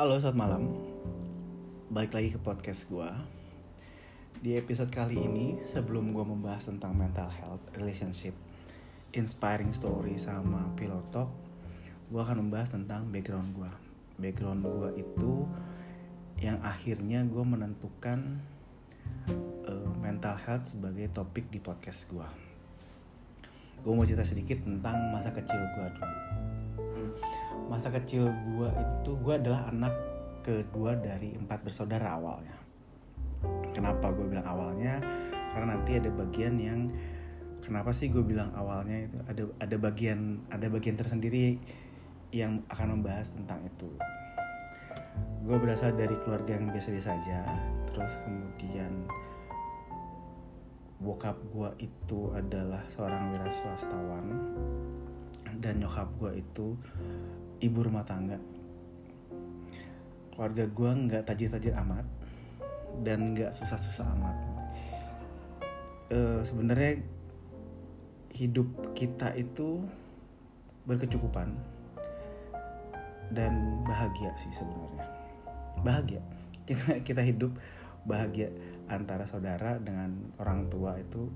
Halo, selamat malam. Balik lagi ke podcast gue. Di episode kali ini, sebelum gue membahas tentang mental health, relationship, inspiring story sama pilot talk, gue akan membahas tentang background gue. Background gue itu yang akhirnya gue menentukan uh, mental health sebagai topik di podcast gue. Gue mau cerita sedikit tentang masa kecil gue dulu masa kecil gue itu gue adalah anak kedua dari empat bersaudara awalnya. Kenapa gue bilang awalnya? Karena nanti ada bagian yang kenapa sih gue bilang awalnya itu? Ada ada bagian ada bagian tersendiri yang akan membahas tentang itu. Gue berasal dari keluarga yang biasa-biasa aja. Terus kemudian bokap gue itu adalah seorang wira swastawan dan nyokap gue itu ibu rumah tangga. Keluarga gue nggak tajir-tajir amat dan nggak susah-susah amat. E, sebenarnya hidup kita itu berkecukupan dan bahagia sih sebenarnya. Bahagia. Kita kita hidup bahagia antara saudara dengan orang tua itu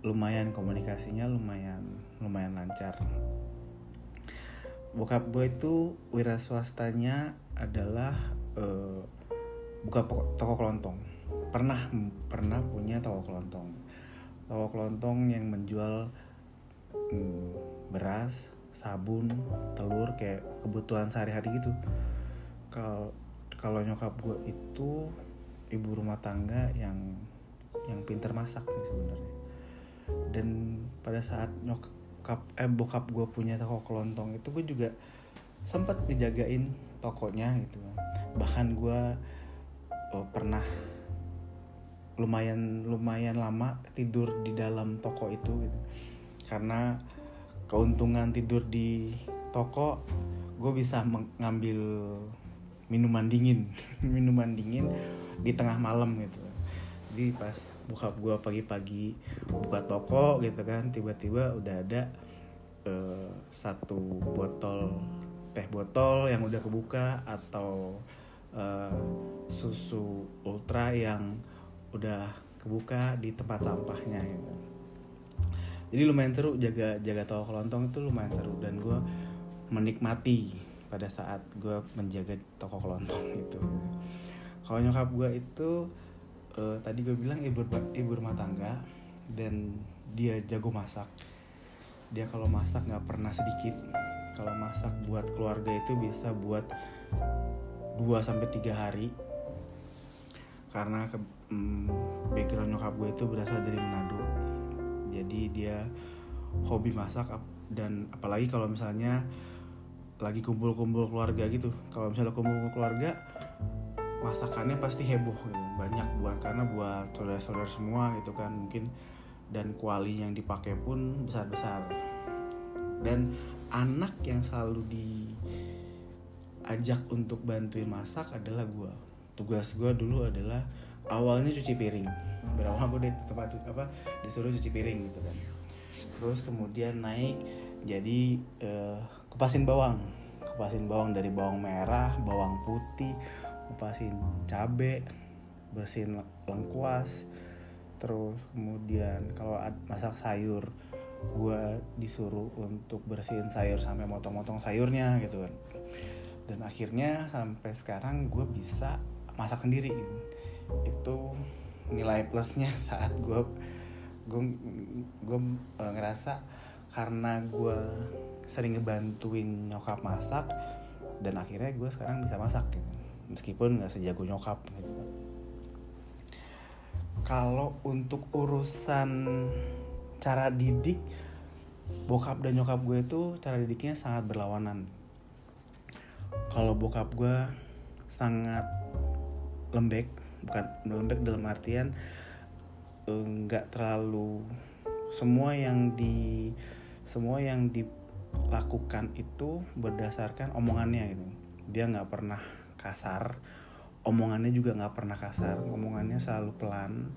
lumayan komunikasinya lumayan lumayan lancar bokap gue itu wira swastanya adalah uh, buka toko kelontong. Pernah pernah punya toko kelontong. Toko kelontong yang menjual um, beras sabun telur kayak kebutuhan sehari-hari gitu. Kalau kalau nyokap gue itu ibu rumah tangga yang yang pinter masak sebenarnya. Dan pada saat nyokap bokap eh bokap gue punya toko kelontong itu gue juga sempat dijagain tokonya gitu bahkan gue oh, pernah lumayan lumayan lama tidur di dalam toko itu gitu. Karena keuntungan tidur di toko gue bisa mengambil minuman dingin minuman dingin di tengah malam gitu. Jadi pas buka gue pagi-pagi buka toko gitu kan tiba-tiba udah ada uh, satu botol teh botol yang udah kebuka atau uh, susu ultra yang udah kebuka di tempat sampahnya gitu jadi lumayan seru jaga jaga toko kelontong itu lumayan seru dan gue menikmati pada saat gue menjaga toko kelontong itu. Kalau nyokap gue itu uh, tadi gue bilang ibu ibu rumah tangga dan dia jago masak. Dia kalau masak nggak pernah sedikit. Kalau masak buat keluarga itu bisa buat 2 sampai tiga hari. Karena ke, um, background nyokap gue itu berasal dari Manado. Jadi dia hobi masak dan apalagi kalau misalnya lagi kumpul-kumpul keluarga gitu. Kalau misalnya kumpul-kumpul keluarga masakannya pasti heboh gitu. Banyak buat karena buat saudara-saudara semua gitu kan mungkin. Dan kuali yang dipakai pun besar-besar. Dan anak yang selalu diajak untuk bantuin masak adalah gue tugas gue dulu adalah awalnya cuci piring. Berawal gue di tempat apa disuruh cuci piring gitu kan. Terus kemudian naik jadi uh, kupasin bawang. Kupasin bawang dari bawang merah bawang putih ngupasin cabe bersihin lengkuas. Terus kemudian kalau masak sayur gue disuruh untuk bersihin sayur sampai motong-motong sayurnya gitu kan. Dan akhirnya sampai sekarang gue bisa masak sendiri gitu. itu nilai plusnya saat gue gue uh, ngerasa karena gue sering ngebantuin nyokap masak dan akhirnya gue sekarang bisa masak gitu meskipun nggak sejago nyokap gitu. Kalau untuk urusan cara didik bokap dan nyokap gue itu cara didiknya sangat berlawanan. Kalau bokap gue sangat lembek bukan lembek dalam artian eh, nggak terlalu semua yang di semua yang dilakukan itu berdasarkan omongannya gitu. Dia nggak pernah kasar. Omongannya juga nggak pernah kasar. Omongannya selalu pelan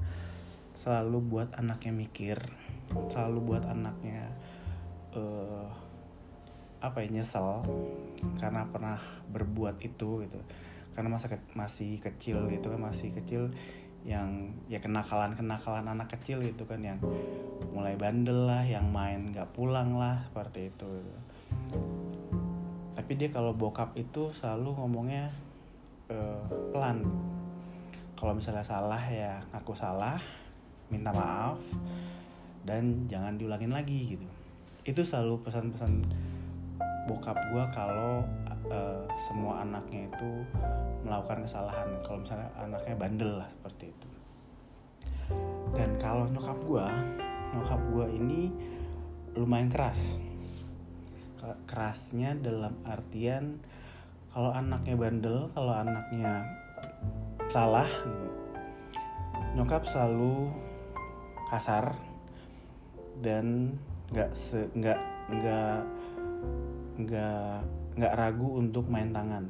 selalu buat anaknya mikir selalu buat anaknya uh, apa ya nyesel karena pernah berbuat itu gitu. Karena masa ke, masih kecil gitu kan masih kecil yang ya kenakalan kenakalan anak kecil gitu kan yang mulai bandel lah yang main nggak pulang lah seperti itu gitu. tapi dia kalau bokap itu selalu ngomongnya uh, pelan. Kalau misalnya salah ya ngaku salah minta maaf dan jangan diulangin lagi gitu. Itu selalu pesan-pesan bokap gue kalau uh, semua anaknya itu melakukan kesalahan. Kalau misalnya anaknya bandel lah seperti itu. Dan kalau nyokap gue nyokap gue ini lumayan keras. Kerasnya dalam artian kalau anaknya bandel kalau anaknya salah gitu, nyokap selalu kasar dan nggak nggak nggak nggak nggak ragu untuk main tangan.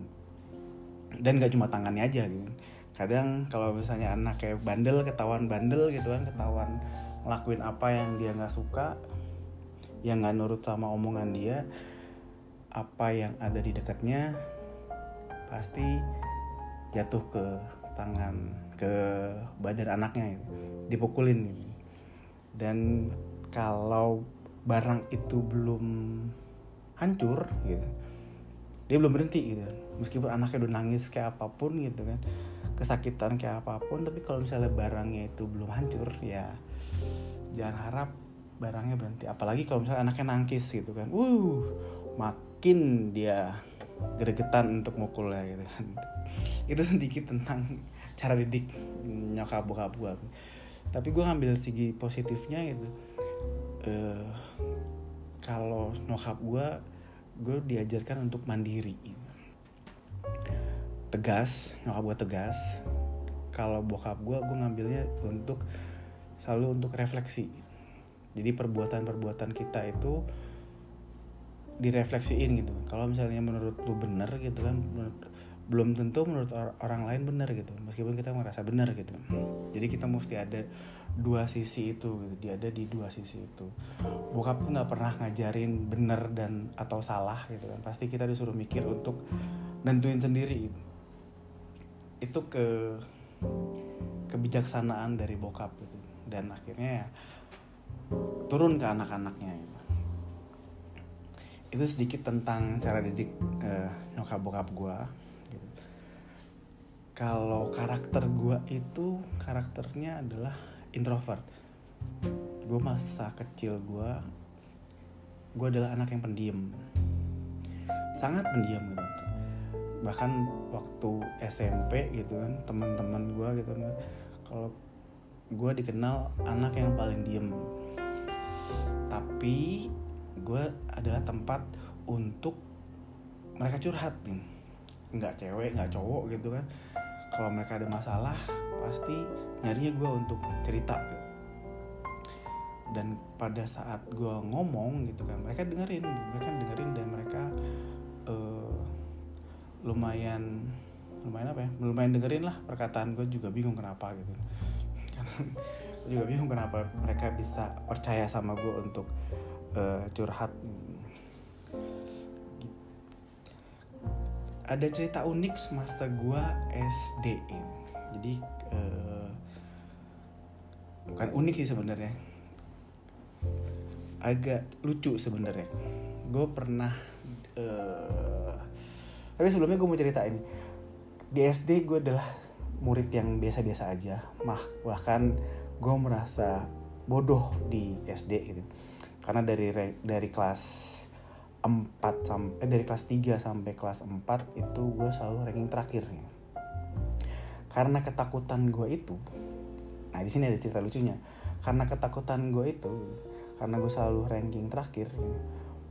Dan nggak cuma tangannya aja gitu. Kadang kalau misalnya anak kayak bandel ketahuan bandel gitu kan ketahuan ngelakuin apa yang dia nggak suka yang nggak nurut sama omongan dia apa yang ada di dekatnya pasti jatuh ke tangan ke badan anaknya gitu. Dipukulin gitu. Dan kalau barang itu belum hancur gitu dia belum berhenti gitu. Meskipun anaknya udah nangis kayak apa pun gitu kan kesakitan kayak apa pun tapi kalau misalnya barangnya itu belum hancur ya jangan harap barangnya berhenti. Apalagi kalau misalnya anaknya nangis gitu kan. Uh makin dia gregetan untuk mukulnya gitu kan. Itu sedikit tentang cara didik nyokap bokap gue tapi gue ngambil segi positifnya gitu. Uh, kalau nyokap gue gue diajarkan untuk mandiri tegas nyokap gue tegas. Kalau bokap gue gue ngambilnya untuk selalu untuk refleksi. Jadi perbuatan-perbuatan kita itu direfleksiin gitu. Kalau misalnya menurut lu bener gitu kan belum tentu menurut orang lain benar gitu. Meskipun kita merasa benar gitu. Jadi kita mesti ada dua sisi itu gitu dia ada di dua sisi itu. Bokap nggak pernah ngajarin benar dan atau salah gitu kan. Pasti kita disuruh mikir untuk nentuin sendiri gitu. itu ke kebijaksanaan dari bokap gitu. Dan akhirnya ya turun ke anak-anaknya gitu. Itu sedikit tentang cara didik uh, nyokap bokap gue kalau karakter gue itu karakternya adalah introvert. Gue masa kecil gue gue adalah anak yang pendiam. Sangat pendiam gitu. Bahkan waktu SMP gitu kan teman-teman gue gitu kan kalau gue dikenal anak yang paling diem. Tapi gue adalah tempat untuk mereka curhat nih nggak cewek nggak cowok gitu kan. Kalau mereka ada masalah pasti nyarinya gue untuk cerita. Dan pada saat gue ngomong gitu kan mereka dengerin mereka dengerin dan mereka uh, lumayan lumayan apa ya lumayan dengerin lah perkataan gue juga bingung kenapa gitu. Karena juga bingung kenapa mereka bisa percaya sama gue untuk uh, curhat. Ada cerita unik semasa gue SD ini jadi uh, bukan unik sih sebenarnya. Agak lucu sebenarnya. Gue pernah uh, tapi sebelumnya gue mau cerita ini di SD gue adalah murid yang biasa-biasa aja. Mah bahkan gue merasa bodoh di SD gitu karena dari dari kelas 4 sampai eh, dari kelas 3 sampai kelas 4 itu gue selalu ranking terakhir ya. Karena ketakutan gue itu. Nah, di sini ada cerita lucunya. Karena ketakutan gue itu, karena gue selalu ranking terakhir ya,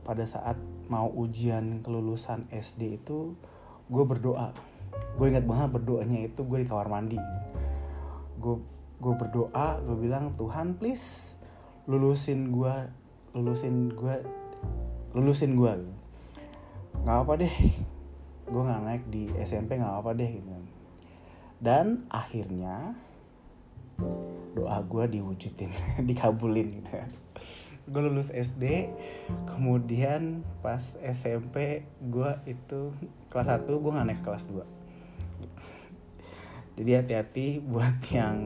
pada saat mau ujian kelulusan SD itu gue berdoa. Gue ingat banget berdoanya itu gue di kamar mandi. Gue gue berdoa, gue bilang Tuhan please lulusin gue lulusin gue lulusin gue gitu. Nggak apa deh gue nggak naik di SMP nggak apa deh gitu. Dan akhirnya doa gue diwujudin dikabulin gitu. Gue lulus SD kemudian pas SMP gue itu kelas 1 gue nggak naik ke kelas 2 jadi hati-hati buat yang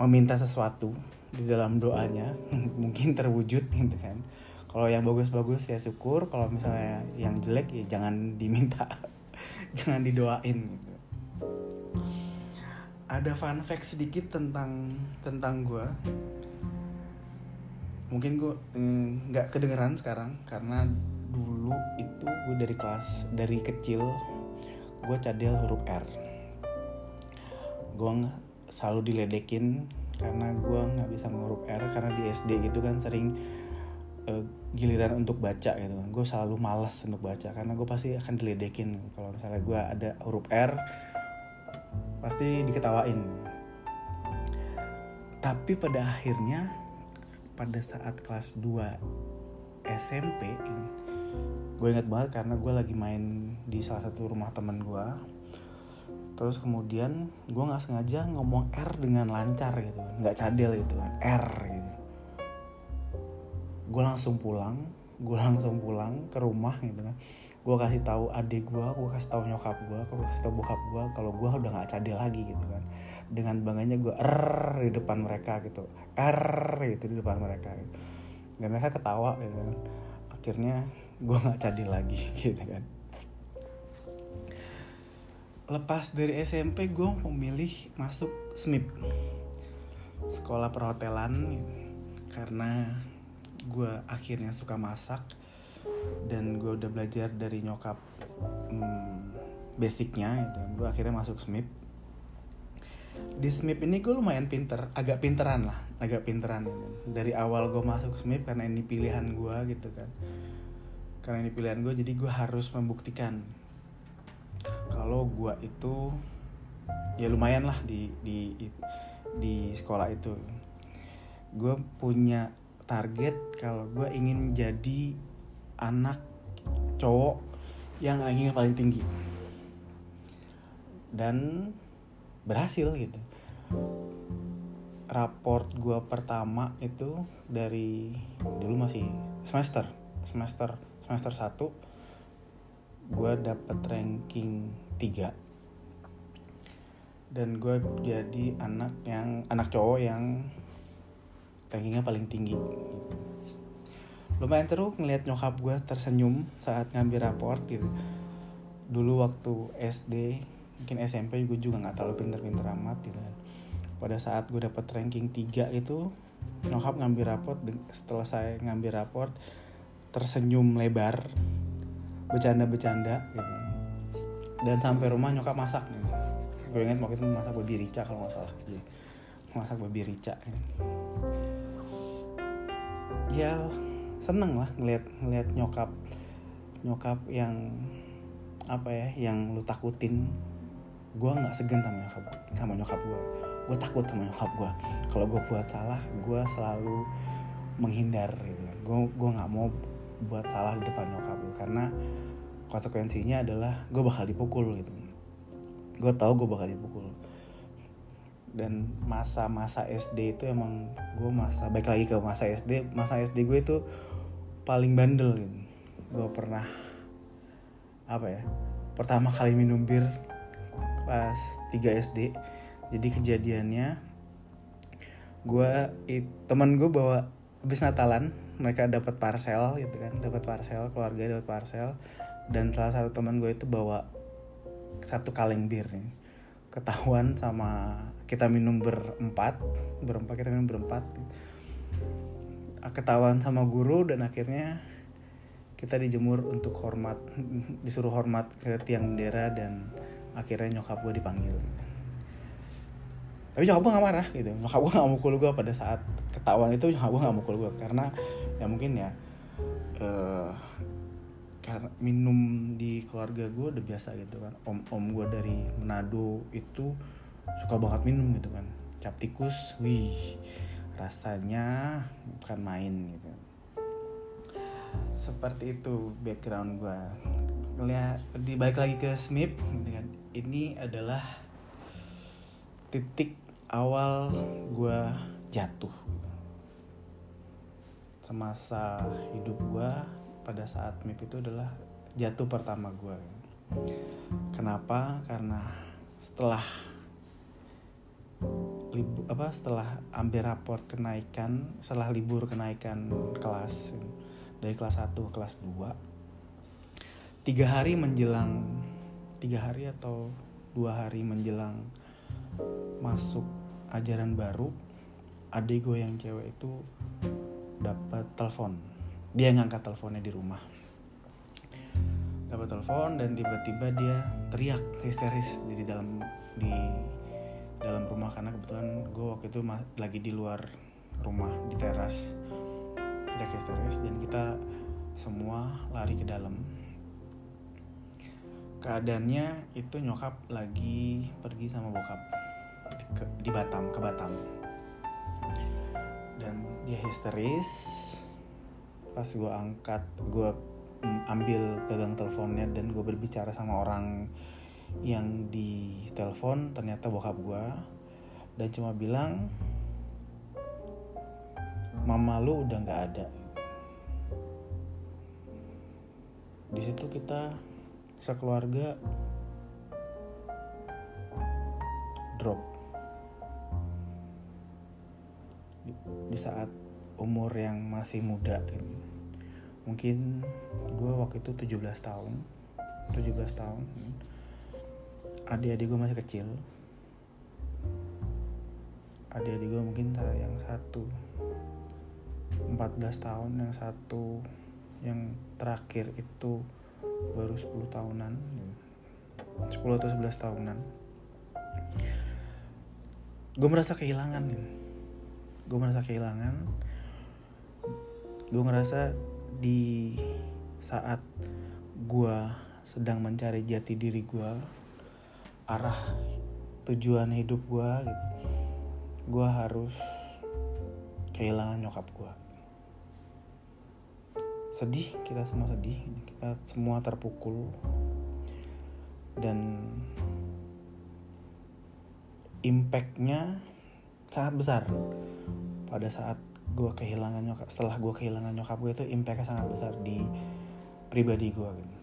meminta sesuatu di dalam doanya mungkin terwujud gitu kan. Kalau yang bagus-bagus ya syukur kalau misalnya yang jelek ya jangan diminta jangan didoain gitu. Ada fun fact sedikit tentang tentang gue mungkin gue mm, nggak mm, kedengeran sekarang karena dulu itu gue dari kelas dari kecil gue cadel huruf R. Gue selalu diledekin karena gue nggak bisa huruf R karena di SD gitu kan sering uh, giliran untuk baca gitu kan. Gue selalu malas untuk baca karena gue pasti akan diledekin. Kalau misalnya gue ada huruf R pasti diketawain. Tapi pada akhirnya pada saat kelas 2 SMP gue ingat banget karena gue lagi main di salah satu rumah teman gue terus kemudian gue nggak sengaja ngomong R dengan lancar gitu. Nggak cadel gitu kan R gitu. Gue langsung pulang gue langsung pulang ke rumah gitu kan. Gue kasih tahu adik gue gue kasih tahu nyokap gue gue kasih tahu bokap gue kalau gue udah nggak cadel lagi gitu kan. Dengan bangganya gue R di depan mereka gitu. R gitu di depan mereka gitu. dan mereka ketawa gitu kan. Akhirnya gue nggak cadel lagi gitu kan lepas dari SMP gue memilih masuk SMIP sekolah perhotelan karena gue akhirnya suka masak dan gue udah belajar dari nyokap hmm, basicnya gitu. Gue akhirnya masuk SMIP di SMIP ini gue lumayan pinter agak pinteran lah agak pinteran. Gitu. dari awal gue masuk SMIP karena ini pilihan gue gitu kan. Karena ini pilihan gue jadi gue harus membuktikan kalau gue itu ya lumayan lah di di di sekolah itu. Gue punya target kalau gue ingin jadi anak cowok yang rankingnya paling tinggi. Dan berhasil gitu. Raport gue pertama itu dari dulu masih semester semester semester 1 gue dapet ranking 3 dan gue jadi anak yang anak cowok yang rankingnya paling tinggi. Lumayan seru ngeliat nyokap gue tersenyum saat ngambil raport gitu. Dulu waktu SD mungkin SMP gue juga nggak terlalu pinter-pinter amat gitu kan. Pada saat gue dapet ranking 3 itu nyokap ngambil raport setelah saya ngambil raport tersenyum lebar bercanda-bercanda gitu. Dan sampai rumah nyokap masak nih gue inget waktu itu masak babi rica kalau nggak salah. Ya. masak babi rica ya, ya seneng lah ngeliat ngeliat nyokap nyokap yang apa ya yang lu takutin. Gue nggak segan sama nyokap sama nyokap gue gue takut sama nyokap gue kalau gue buat salah gue selalu menghindar gitu kan. Gue gue nggak mau buat salah di depan nyokap gue karena konsekuensinya adalah gue bakal dipukul gitu. Gue tau gue bakal dipukul. Dan masa-masa SD itu emang gue masa baik lagi ke masa SD masa SD gue itu paling bandel gitu. Gue pernah apa ya pertama kali minum bir pas 3 SD jadi kejadiannya gue teman gue bawa habis Natalan mereka dapat parcel gitu kan dapat parcel keluarga dapat parcel. Dan salah satu teman gue itu bawa satu kaleng bir nih. Ketahuan sama kita minum berempat berempat kita minum berempat. Ketahuan sama guru dan akhirnya kita dijemur untuk hormat disuruh hormat ke tiang bendera dan akhirnya nyokap gue dipanggil tapi nyokap gue gak marah gitu. Nyokap gue gak mukul gue pada saat ketahuan itu nyokap gue gak mukul gue karena ya mungkin ya uh, karena minum di keluarga gue udah biasa gitu kan. Om om gue dari Manado itu suka banget minum gitu kan. Cap tikus wih rasanya bukan main gitu. Seperti itu background gue ngeliat di balik lagi ke Smith kan ini adalah titik awal gue jatuh. Semasa hidup gue pada saat MIP itu adalah jatuh pertama gue kenapa? Karena setelah libur apa setelah ambil raport kenaikan setelah libur kenaikan kelas dari kelas 1 ke kelas 2 tiga hari menjelang tiga hari atau dua hari menjelang masuk ajaran baru adik gue yang cewek itu dapat telepon. Dia ngangkat teleponnya di rumah. Dapat telepon dan tiba-tiba dia teriak histeris di dalam di dalam rumah. Karena kebetulan gue waktu itu lagi di luar rumah di teras. Teriak histeris dan kita semua lari ke dalam. Keadaannya itu nyokap lagi pergi sama bokap di, di Batam ke Batam. Dan dia histeris. Pas gue angkat gue ambil gagang teleponnya dan gue berbicara sama orang yang di telepon ternyata bokap gue dan cuma bilang mama lu udah nggak ada. Di situ kita sekeluarga drop di, saat umur yang masih muda gitu. mungkin gue waktu itu 17 tahun 17 tahun. Adik-adik gue masih kecil. Adik-adik gue mungkin yang satu. 14 tahun yang satu. Yang terakhir itu baru 10 tahunan. 10 atau 11 tahunan. Gue merasa kehilangan gue merasa kehilangan. Gue ngerasa di saat gue sedang mencari jati diri gue arah tujuan hidup gue gitu gue harus kehilangan nyokap gue sedih kita semua sedih kita semua terpukul. Dan impactnya sangat besar pada saat gue kehilangan nyokap setelah gue kehilangan nyokap gue itu impactnya sangat besar di pribadi gue gitu.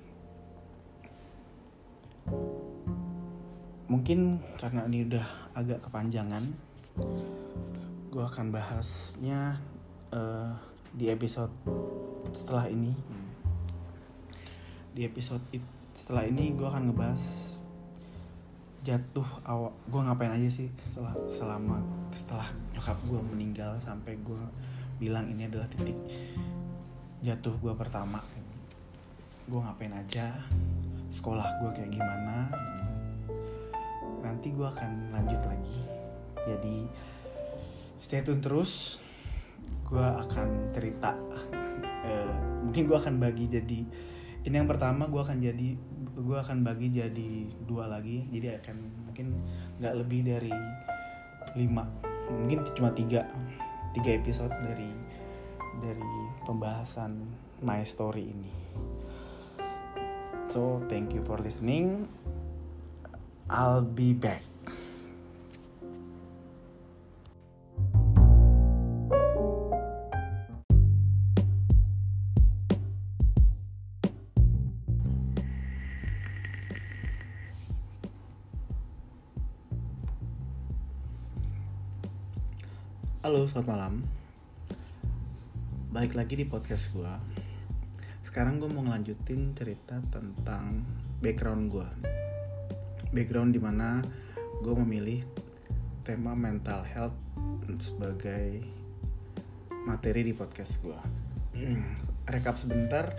Mungkin karena ini udah agak kepanjangan gue akan bahasnya uh, di episode setelah ini. Di episode setelah ini gue akan ngebahas jatuh awal gue ngapain aja sih setelah selama setelah nyokap gue meninggal sampai gue bilang ini adalah titik jatuh gue pertama. Gue ngapain aja sekolah gue kayak gimana nanti gue akan lanjut lagi. Jadi stay tune terus gue akan cerita. Uh, mungkin gue akan bagi jadi ini yang pertama gue akan jadi gue akan bagi jadi dua lagi. Jadi akan mungkin nggak lebih dari lima. Mungkin cuma tiga. Tiga episode dari dari pembahasan my story ini. So thank you for listening. I'll be back malam. Balik lagi di podcast gue. Sekarang gue mau ngelanjutin cerita tentang background gue. Background di mana gue memilih tema mental health sebagai materi di podcast gue. Rekap sebentar,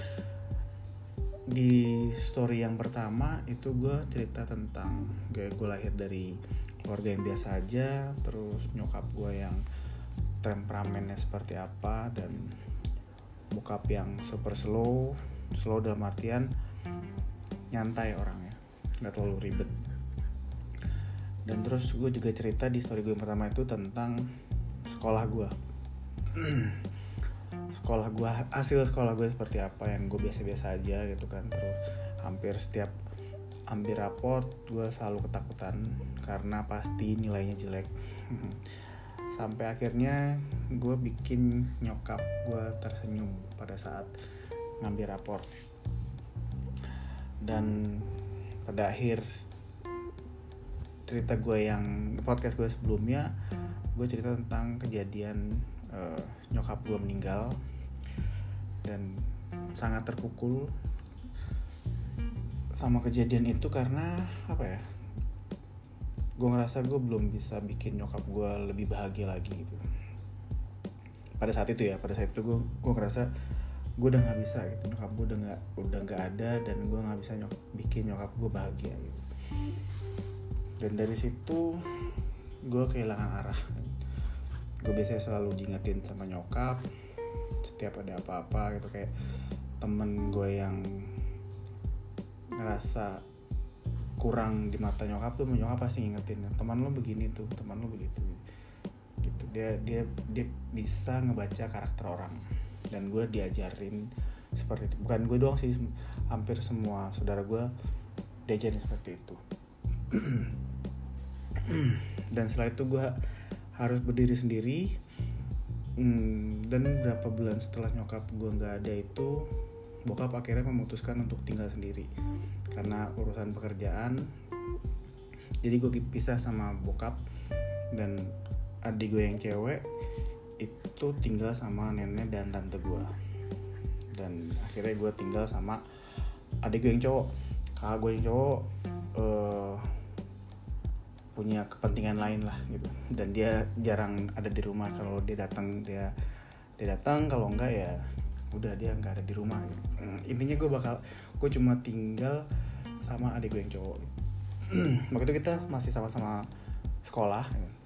di story yang pertama itu gue cerita tentang gue, gue lahir dari keluarga yang biasa aja terus nyokap gue yang temperamennya seperti apa dan bokap yang super slow slow dalam artian nyantai orangnya nggak terlalu ribet. Dan terus gue juga cerita di story gue yang pertama itu tentang sekolah gue sekolah gue hasil sekolah gue seperti apa yang gue biasa-biasa aja gitu kan. Terus hampir setiap ambil raport gue selalu ketakutan karena pasti nilainya jelek sampai akhirnya gue bikin nyokap gue tersenyum pada saat ngambil rapor. Dan pada akhir cerita gue yang podcast gue sebelumnya gue cerita tentang kejadian uh, nyokap gue meninggal dan sangat terpukul sama kejadian itu karena apa ya gue ngerasa gue belum bisa bikin nyokap gue lebih bahagia lagi gitu. Pada saat itu ya pada saat itu gue gue ngerasa gue udah nggak bisa gitu. Nyokap gue udah nggak udah nggak ada dan gue nggak bisa nyok bikin nyokap gue bahagia gitu. Dan dari situ gue kehilangan arah. Gue biasanya selalu diingetin sama nyokap setiap ada apa-apa gitu. Kayak temen gue yang ngerasa kurang di mata nyokap tuh nyokap pasti ngingetin teman lo begini tuh teman lo begitu. Gitu. Dia dia dia bisa ngebaca karakter orang dan gue diajarin seperti itu. Bukan gue doang sih hampir semua saudara gue diajarin seperti itu. Dan setelah itu gue harus berdiri sendiri. Hmm, dan berapa bulan setelah nyokap gue nggak ada itu bokap akhirnya memutuskan untuk tinggal sendiri. Karena urusan pekerjaan jadi gue pisah sama bokap dan adik gue yang cewek itu tinggal sama nenek dan tante gue dan akhirnya gue tinggal sama adik gue yang cowok. Kakak gue yang cowok uh, punya kepentingan lain lah gitu. Dan dia jarang ada di rumah. Kalau dia datang dia dia datang. Kalau enggak ya udah dia nggak ada di rumah gitu. Intinya gue bakal gue cuma tinggal sama adik gue yang cowok gitu. waktu itu kita masih sama-sama sekolah gitu.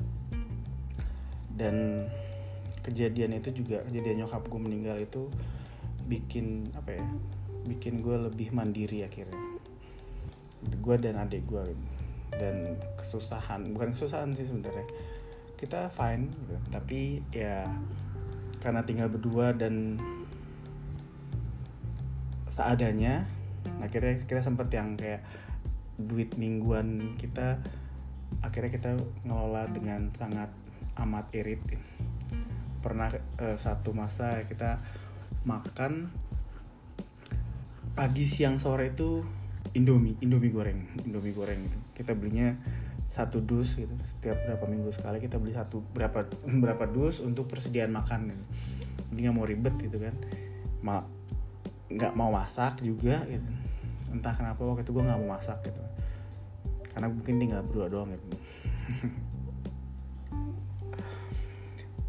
dan kejadian itu juga kejadian nyokap gue meninggal itu bikin apa ya bikin gue lebih mandiri akhirnya gue dan adik gue gitu dan kesusahan bukan kesusahan sih sebenarnya kita fine gitu tapi ya karena tinggal berdua dan seadanya akhirnya kita sempet yang kayak duit mingguan kita akhirnya kita ngelola dengan sangat amat irit pernah uh, satu masa kita makan pagi siang sore itu Indomie, Indomie goreng, Indomie goreng gitu. Kita belinya satu dus gitu. Setiap berapa minggu sekali kita beli satu berapa berapa dus untuk persediaan makan gitu. Ini nggak mau ribet gitu kan. Ma nggak mau masak juga gitu. Entah kenapa waktu itu gue nggak mau masak gitu. Karena mungkin tinggal berdua doang gitu.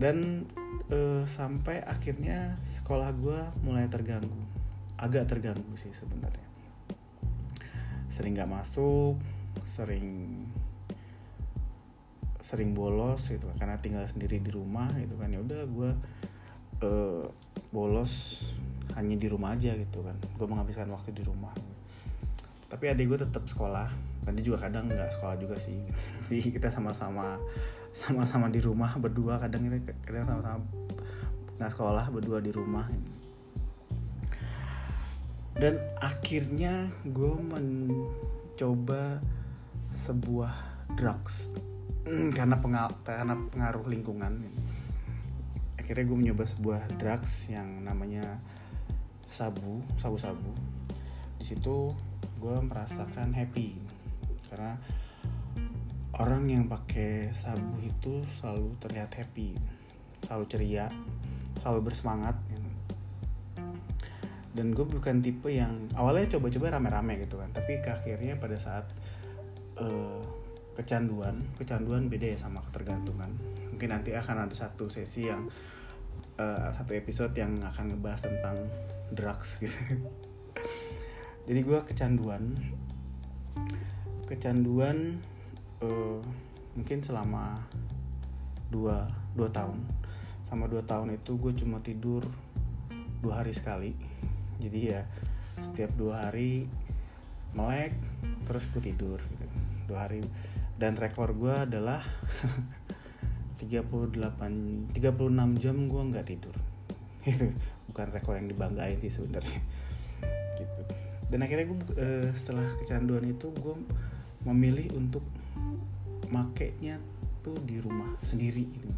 Dan uh, sampai akhirnya sekolah gue mulai terganggu, agak terganggu sih sebenarnya sering nggak masuk sering sering bolos gitu karena tinggal sendiri di rumah gitu kan ya udah gue uh, bolos hanya di rumah aja gitu kan. Gue menghabiskan waktu di rumah. Tapi adik gue tetap sekolah. Dan dia juga kadang nggak sekolah juga sih. Tapi kita sama-sama sama-sama di rumah berdua kadang kita kadang sama-sama nggak sekolah berdua di rumah. Dan akhirnya gue mencoba sebuah drugs. Karena pengaruh karena pengaruh lingkungan. Akhirnya gue mencoba sebuah drugs yang namanya sabu sabu sabu di situ gue merasakan happy. Karena orang yang pakai sabu itu selalu terlihat happy selalu ceria selalu bersemangat gitu dan gue bukan tipe yang awalnya coba-coba rame-rame gitu kan tapi akhirnya pada saat uh, kecanduan kecanduan beda ya sama ketergantungan. Mungkin nanti akan ada satu sesi yang uh, satu episode yang akan ngebahas tentang drugs gitu. Jadi gue kecanduan. Kecanduan uh, mungkin selama dua dua tahun. Sama dua tahun itu gue cuma tidur dua hari sekali. Jadi ya setiap dua hari melek terus gue tidur gitu. Dua hari. Dan rekor gue adalah 38 36 jam gue nggak tidur. Itu bukan rekor yang dibanggain sih sebenarnya. Gitu. Dan akhirnya gue uh, setelah kecanduan itu gue memilih untuk makainya tuh di rumah sendiri gitu.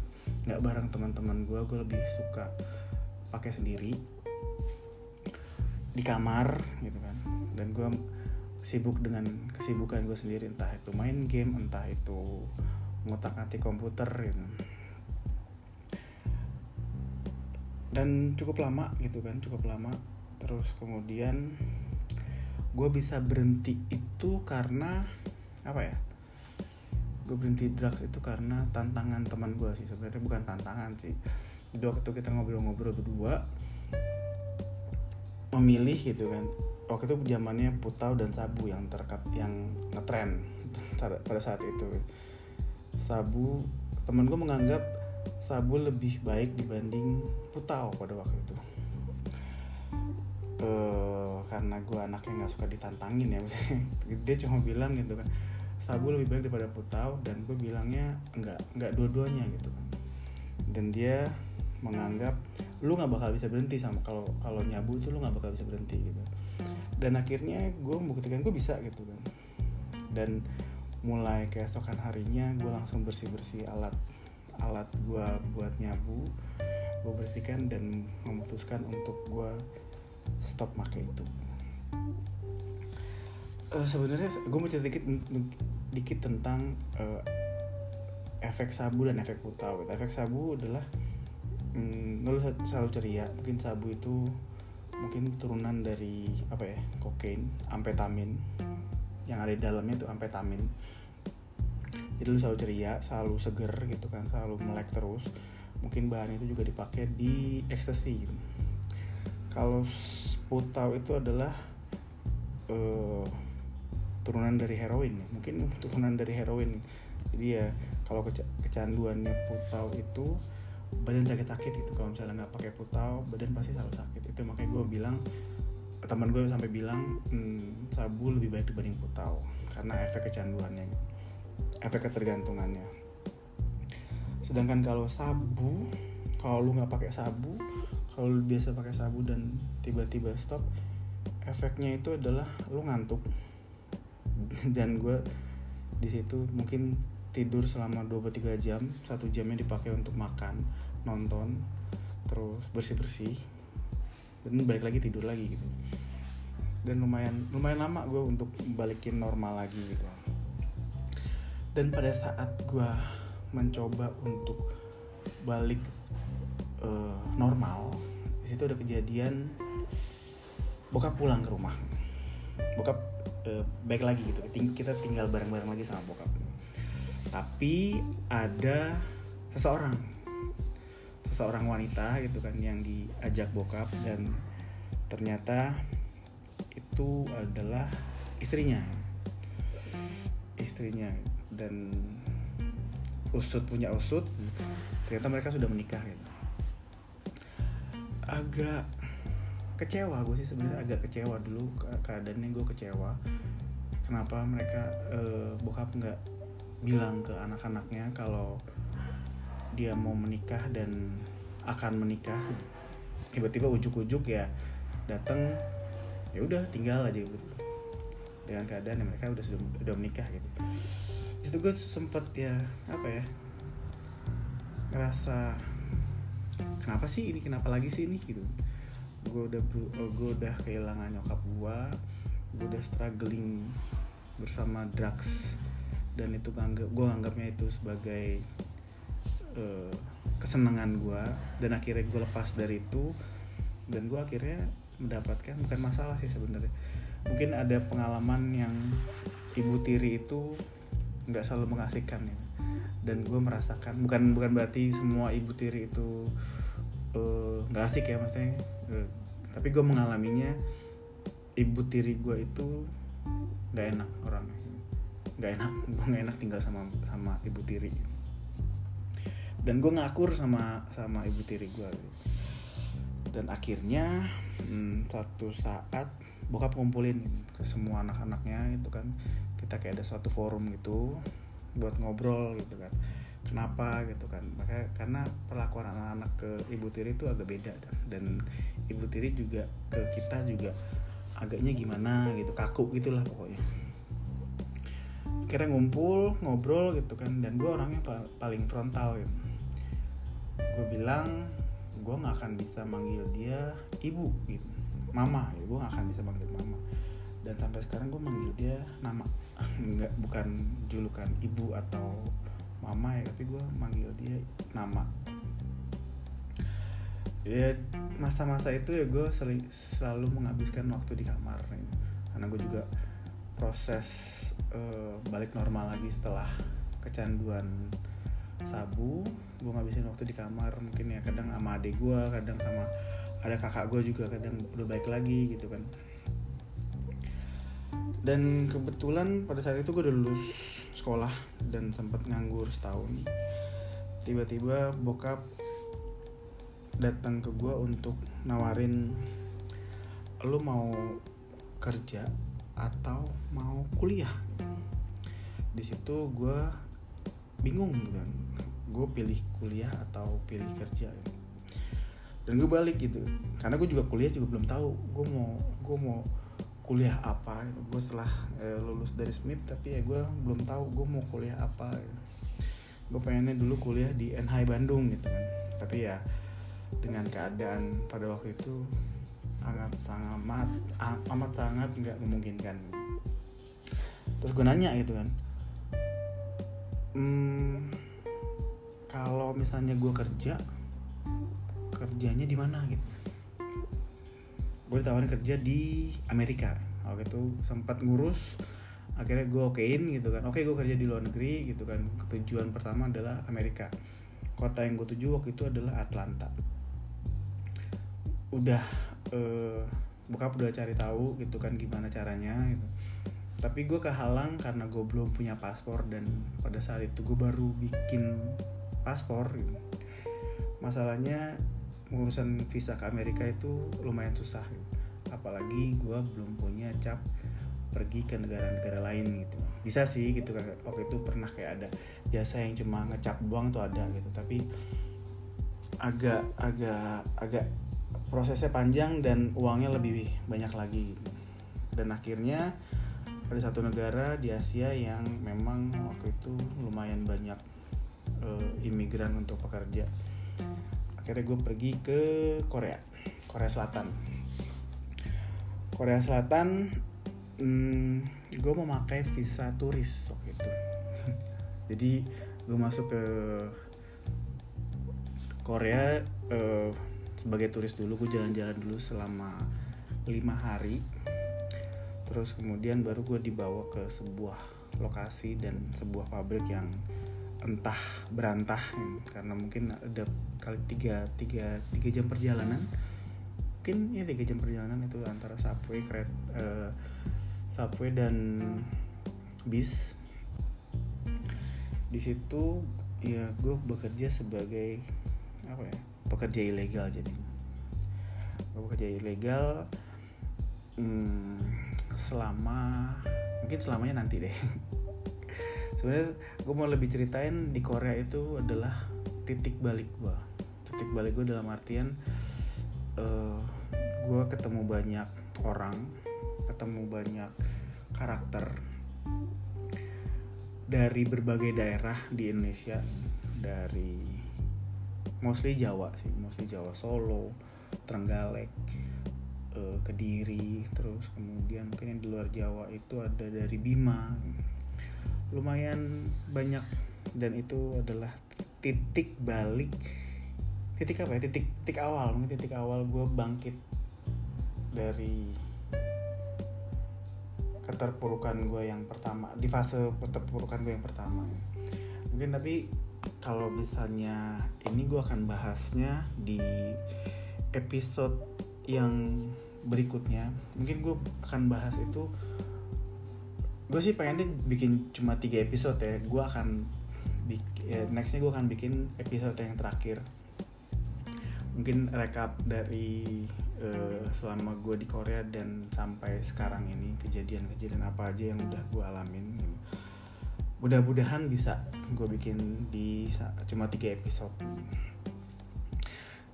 Nggak bareng teman-teman gue gue lebih suka pakai sendiri di kamar gitu kan. Dan gue sibuk dengan kesibukan gue sendiri entah itu main game entah itu ngotak-ngatik komputer gitu dan cukup lama gitu kan cukup lama. Terus kemudian gue bisa berhenti itu karena apa ya gue berhenti drugs itu karena tantangan teman gue sih sebenarnya. Bukan tantangan sih. Jadi waktu kita ngobrol-ngobrol berdua memilih gitu kan. Waktu itu zamannya putau dan sabu yang terkat yang ngetren pada saat itu. Sabu temen gue menganggap sabu lebih baik dibanding putau pada waktu itu. Uh, karena gue anaknya nggak suka ditantangin ya misalnya dia cuma bilang gitu kan sabu lebih baik daripada putau dan gue bilangnya enggak enggak dua-duanya gitu kan. Dan dia menganggap lu nggak bakal bisa berhenti sama kalau kalau nyabu itu lu nggak bakal bisa berhenti gitu. Dan akhirnya gue membuktikan gue bisa gitu kan. Dan mulai keesokan harinya gue langsung bersih bersih alat alat gue buat nyabu gue bersihkan dan memutuskan untuk gue stop pakai itu. Uh, sebenarnya gue mau cerita dikit dikit tentang uh, efek sabu dan efek putau efek sabu adalah hmm, lu selalu ceria. Mungkin sabu itu mungkin turunan dari apa ya kokain amfetamin. Yang ada di dalamnya itu amfetamin jadi lu selalu ceria selalu seger gitu kan selalu melek terus. Mungkin bahan itu juga dipakai di ekstasi gitu. kalau putau itu adalah uh, turunan dari heroin ya. Mungkin turunan dari heroin. Jadi ya kalau kecanduannya putau itu badan sakit-sakit gitu. Kalau misalnya nggak pakai putau badan pasti selalu sakit. Itu makanya gue bilang teman gue sampai bilang hmm, sabu lebih baik dibanding putau karena efek kecanduannya efek ketergantungannya. Sedangkan kalau sabu kalau lu nggak pakai sabu kalau lu biasa pakai sabu dan tiba-tiba stop efeknya itu adalah lu ngantuk. Dan gue di situ mungkin tidur selama 2-3 jam satu jamnya dipakai untuk makan nonton terus bersih bersih dan balik lagi tidur lagi gitu. Dan lumayan lumayan lama gue untuk balikin normal lagi gitu dan pada saat gue mencoba untuk balik uh, normal di situ ada kejadian bokap pulang ke rumah. Bokap uh, baik lagi gitu kita tinggal bareng-bareng lagi sama bokap. Tapi ada seseorang seseorang wanita gitu kan yang diajak bokap dan ternyata itu adalah istrinya. Istrinya dan usut punya usut ternyata mereka sudah menikah gitu. Agak kecewa gue sih sebenarnya agak kecewa dulu keadaannya gue kecewa. Kenapa mereka uh, bokap nggak bilang ke anak-anaknya kalau dia mau menikah dan akan menikah? Tiba-tiba ujuk-ujuk ya datang ya udah tinggal aja gitu. Dengan keadaan yang mereka udah sudah udah menikah gitu itu gue sempet ya apa ya ngerasa kenapa sih ini kenapa lagi sih ini gitu. Gue udah gue udah kehilangan nyokap gue gue udah struggling bersama drugs dan itu nganggap gue nganggapnya itu sebagai uh, kesenangan gue dan akhirnya gue lepas dari itu dan gue akhirnya mendapatkan bukan masalah sih sebenarnya mungkin ada pengalaman yang ibu tiri itu nggak selalu mengasihkan ya. Dan gue merasakan bukan bukan berarti semua ibu tiri itu eh, nggak uh, asik ya maksudnya. Uh, tapi gue mengalaminya ibu tiri gue itu nggak enak orangnya. Nggak enak gue nggak enak tinggal sama sama ibu tiri. Dan gue ngakur sama sama ibu tiri gue dan akhirnya hmm, satu saat bokap ngumpulin ke semua anak-anaknya itu kan kita kayak ada suatu forum gitu buat ngobrol gitu kan. Kenapa gitu kan. Makanya karena perlakuan anak-anak ke ibu tiri itu agak beda dan, dan ibu tiri juga ke kita juga agaknya gimana gitu kaku gitulah pokoknya. Kira ngumpul ngobrol gitu kan dan gue orangnya paling frontal gitu. Gue bilang gue nggak akan bisa manggil dia ibu gitu mama. Ya gue nggak akan bisa manggil mama. Dan sampai sekarang gue manggil dia nama nggak bukan julukan ibu atau mama ya tapi gue manggil dia nama. Ya masa-masa itu ya gue sel selalu menghabiskan waktu di kamar ya. karena gue juga proses uh, balik normal lagi setelah kecanduan sabu. Gue ngabisin waktu di kamar mungkin ya kadang sama adik gue kadang sama ada kakak gue juga kadang udah baik lagi gitu kan dan kebetulan pada saat itu gue udah lulus sekolah dan sempat nganggur setahun. Tiba-tiba bokap datang ke gue untuk nawarin lo mau kerja atau mau kuliah? Di situ gue bingung gitu kan. Gue pilih kuliah atau pilih kerja dan gue balik gitu. Karena gue juga kuliah juga belum tahu gue mau gue mau kuliah apa gitu. gue setelah eh, lulus dari SMIP tapi ya gue belum tahu gue mau kuliah apa gitu. gue pengennya dulu kuliah di NHI Bandung gitu kan tapi ya dengan keadaan pada waktu itu sangat sangat amat sangat nggak memungkinkan terus gue nanya gitu kan hmm, kalau misalnya gue kerja kerjanya di mana gitu gue ditawarin kerja di Amerika. Waktu itu sempat ngurus akhirnya gue okein gitu kan. Oke gue kerja di luar negeri gitu kan. Tujuan pertama adalah Amerika. Kota yang gue tuju waktu itu adalah Atlanta. Udah uh, bokap udah cari tahu gitu kan gimana caranya gitu. Tapi gue kehalang karena gue belum punya paspor dan pada saat itu gue baru bikin paspor gitu. masalahnya urusan visa ke Amerika itu lumayan susah. Gitu. apalagi gue belum punya cap pergi ke negara-negara lain gitu. Bisa sih gitu kan waktu itu pernah kayak ada jasa yang cuma ngecap doang tuh ada gitu. Tapi agak agak agak prosesnya panjang dan uangnya lebih banyak lagi dan akhirnya ada satu negara di Asia yang memang waktu itu lumayan banyak uh, imigran untuk pekerja akhirnya gue pergi ke Korea Korea Selatan. Korea Selatan hmm, gue memakai visa turis waktu itu. Jadi gue masuk ke Korea uh, sebagai turis dulu. Gue jalan-jalan dulu selama lima hari. Terus kemudian baru gue dibawa ke sebuah lokasi dan sebuah pabrik yang entah berantah karena mungkin ada kali tiga tiga tiga jam perjalanan. Mungkin ya tiga jam perjalanan itu antara subway keret uh, subway dan bis. Di situ ya gue bekerja sebagai apa ya pekerja ilegal jadi pekerja ilegal hmm, selama mungkin selamanya nanti deh sebenarnya gue mau lebih ceritain di Korea itu adalah titik balik gue titik balik gue dalam artian uh, eh, gue ketemu banyak orang ketemu banyak karakter dari berbagai daerah di Indonesia dari mostly Jawa sih mostly Jawa Solo Trenggalek uh, Kediri terus kemudian mungkin yang di luar Jawa itu ada dari Bima lumayan banyak. Dan itu adalah titik balik titik apa ya? Titik titik awal mungkin titik awal gue bangkit dari keterpurukan gue yang pertama di fase keterpurukan gue yang pertama. Mungkin tapi kalau misalnya ini gue akan bahasnya di episode yang berikutnya. Mungkin gue akan bahas itu gue sih pengennya bikin cuma tiga episode ya. Gue akan ya, nextnya gue akan bikin episode yang terakhir. Mungkin rekap dari uh, selama gue di Korea dan sampai sekarang ini kejadian-kejadian apa aja yang udah gue alamin. Mudah-mudahan bisa gue bikin di cuma tiga episode.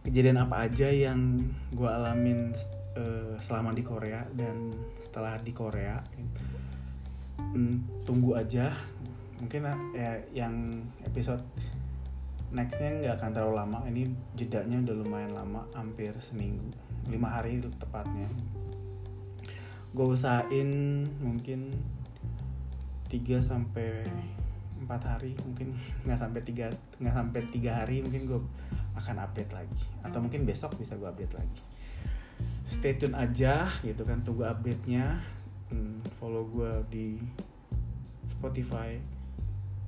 Kejadian apa aja yang gue alamin uh, selama di Korea dan setelah di Korea hmm, tunggu aja. Mungkin ya yang episode nextnya nggak akan terlalu lama. Ini jedanya udah lumayan lama hampir seminggu. Lima hari tepatnya. Gue usahain mungkin 3 sampai empat hari. Mungkin nggak sampai tiga nggak sampai tiga hari mungkin gue akan update lagi. Atau mungkin besok bisa gue update lagi. Stay tune aja gitu kan tunggu update nya hmm, follow gue di Spotify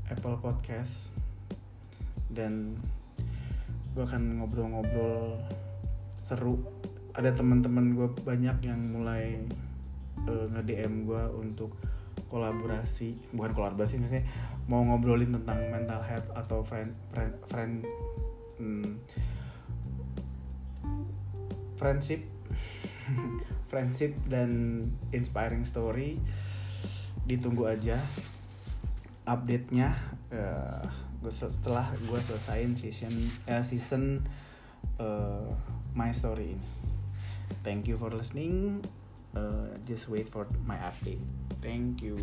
Apple Podcast dan gue akan ngobrol-ngobrol seru. Ada teman-teman gue banyak yang mulai uh, nge DM gue untuk kolaborasi. Bukan kolaborasi misalnya mau ngobrolin tentang mental health atau friend friend, friend hmm, friendship friendship dan inspiring story ditunggu aja update nya uh, setelah gue selesaiin season uh, season uh, my story ini. Thank you for listening. Uh, just wait for my update. Thank you